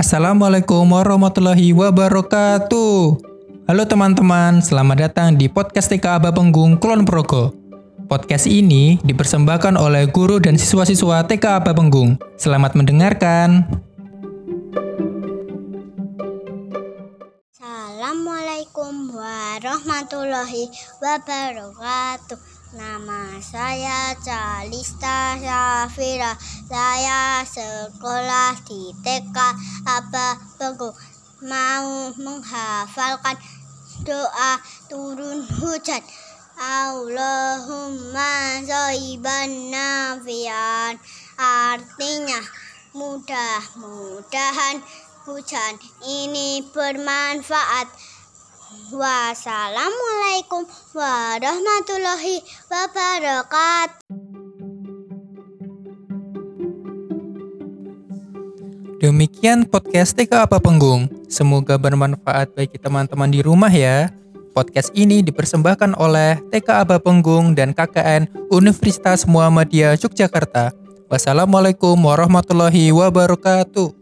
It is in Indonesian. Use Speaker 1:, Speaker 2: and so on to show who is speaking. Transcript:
Speaker 1: Assalamualaikum warahmatullahi wabarakatuh. Halo teman-teman, selamat datang di podcast TK Aba Penggung Kulon Progo. Podcast ini dipersembahkan oleh guru dan siswa-siswa TK Aba Penggung. Selamat mendengarkan.
Speaker 2: Assalamualaikum warahmatullahi wabarakatuh. Nama saya Calista Syafira. Saya sekolah di TK Aba Penggung. Mau menghafalkan doa turun hujan. Allahumma zoiban nafian. Artinya mudah-mudahan hujan ini bermanfaat. Wassalamualaikum warahmatullahi wabarakatuh.
Speaker 1: Demikian podcast TK Apa Penggung. Semoga bermanfaat bagi teman-teman di rumah ya. Podcast ini dipersembahkan oleh TK Aba Penggung dan KKN Universitas Muhammadiyah Yogyakarta. Wassalamualaikum warahmatullahi wabarakatuh.